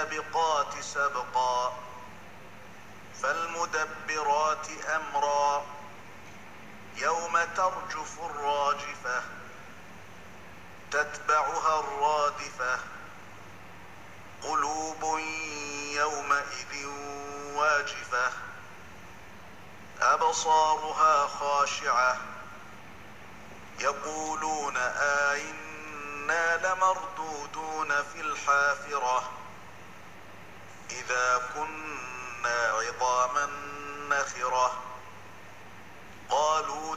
فالسابقات سبقا فالمدبرات أمرا يوم ترجف الراجفة تتبعها الرادفة قلوب يومئذ واجفة أبصارها خاشعة يقولون آئنا لمردودون في الحافرة اذا كنا عظاما نخره قالوا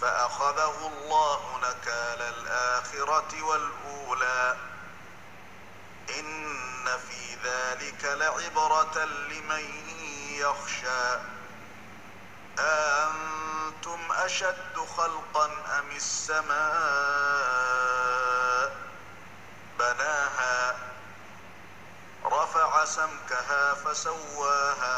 فأخذه الله نكال الآخرة والأولى. إن في ذلك لعبرة لمن يخشى. أأنتم أشد خلقا أم السماء؟ بناها رفع سمكها فسواها.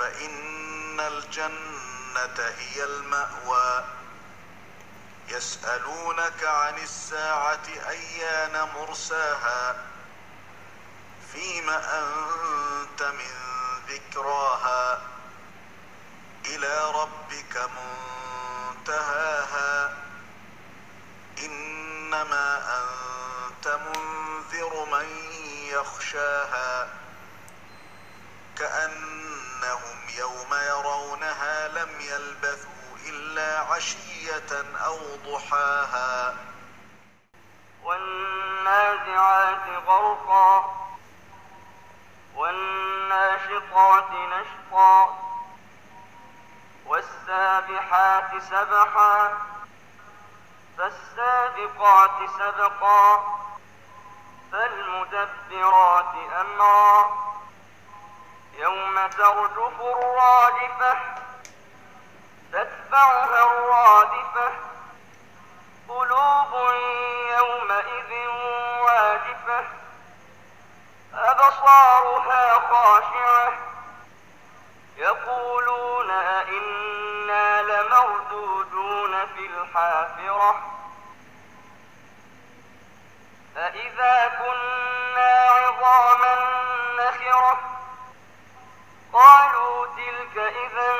فإن الجنة هي المأوى. يسألونك عن الساعة أيان مرساها. فيم أنت من ذكراها؟ إلى ربك منتهاها. إنما أنت منذر من يخشاها. يوم يرونها لم يلبثوا إلا عشية أو ضحاها. والنازعات غرقا والناشطات نشطا والسابحات سبحا فالسابقات سبقا فالمدبرات أمرا. يوم ترجف الرادفة تتبعها الرادفة. قلوب يومئذ واجفة. أبصارها خاشعة. يقولون أئنا لمردودون في الحافرة. أئذا كنا عظاما نخرة قالوا تلك إذا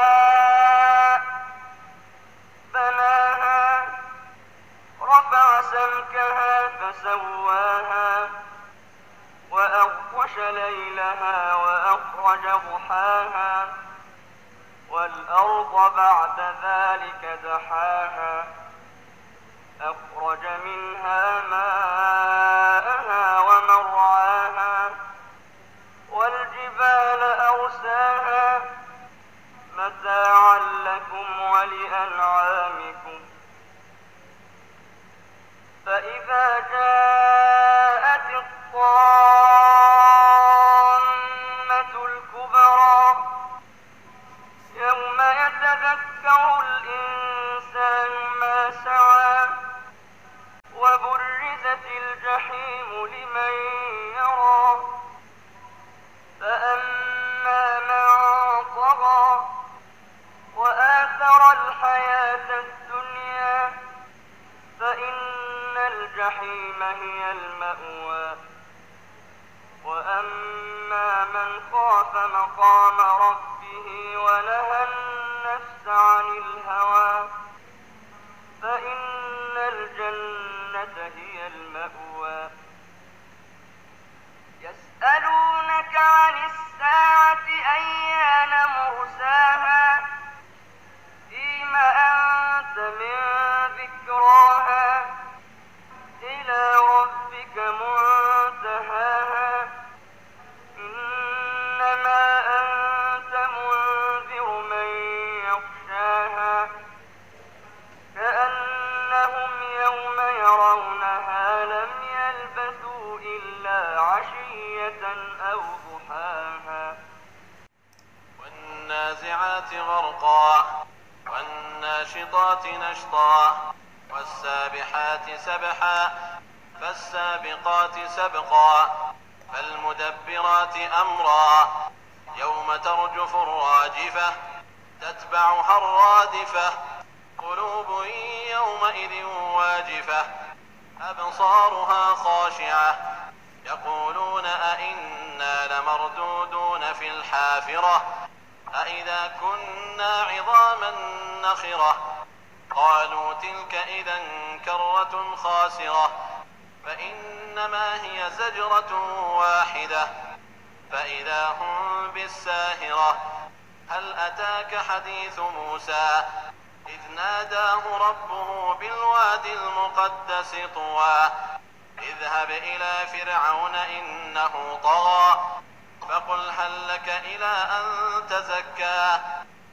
نشطا والسابحات سبحا فالسابقات سبقا فالمدبرات أمرا. يوم ترجف الراجفة تتبعها الرادفة. قلوب يومئذ واجفة أبصارها خاشعة. يقولون أئنا لمردودون في الحافرة أئذا كنا عظاما نخرة. قالوا تلك إذا كرة خاسرة فإنما هي زجرة واحدة. فإذا هم بالساهرة هل أتاك حديث موسى؟ إذ ناداه ربه بالوادي المقدس طوى. اذهب إلى فرعون إنه طغى فقل هل لك إلى أن تزكى؟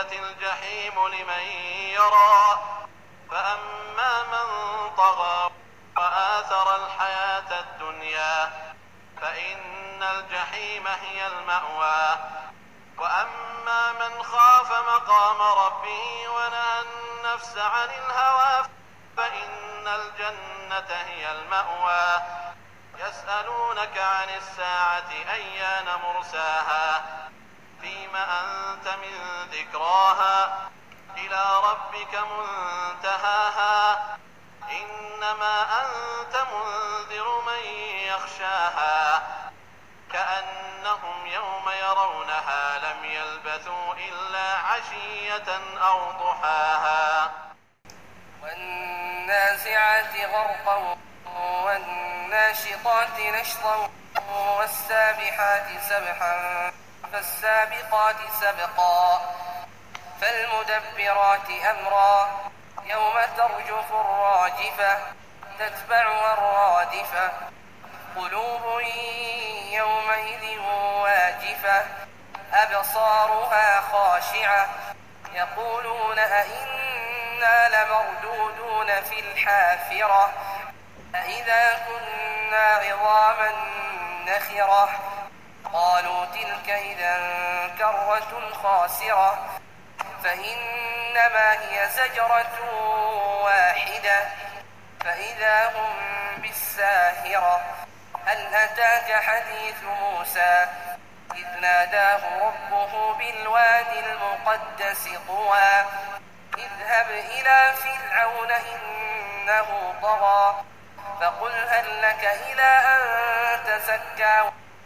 وبرزت الجحيم لمن يرى. فأما من طغى وآثر الحياة الدنيا فإن الجحيم هي المأوى. وأما من خاف مقام ربه ونهى النفس عن الهوى فإن الجنة هي المأوى. يسألونك عن الساعة أيان مرساها؟ فيم أنت من ذكراها إلى ربك منتهاها إنما أنت منذر من يخشاها كأنهم يوم يرونها لم يلبثوا إلا عشية أو ضحاها والنازعات غرقا والناشطات نشطا والسابحات سبحا فالسابقات سبقا فالمدبرات أمرا يوم ترجف الراجفة تتبعها الرادفة. قلوب يومئذ واجفة أبصارها خاشعة. يقولون أئنا لمردودون في الحافرة أئذا كنا عظاما نخرة. قالوا تلك إذا كرة خاسرة فإنما هي زجرة واحدة فإذا هم بالساهرة. هل أتاك حديث موسى؟ إذ ناداه ربه بالوادي المقدس طوى اذهب إلى فرعون إنه طغى فقل هل لك إلى أن تزكى؟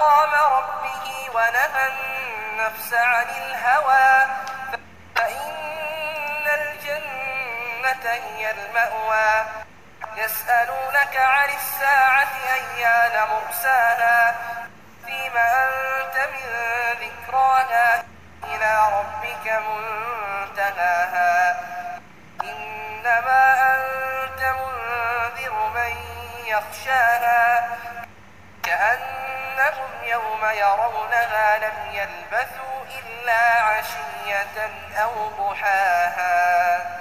مقام ربه ونهى النفس عن الهوى فإن الجنة هي المأوى. يسألونك عن الساعة أيان مرساها فيما أنت من ذكراها؟ إلى ربك منتهاها. إنما أنت منذر من يخشاها كأنهم يوم يرونها لم يلبثوا إلا عشية أو ضحاها.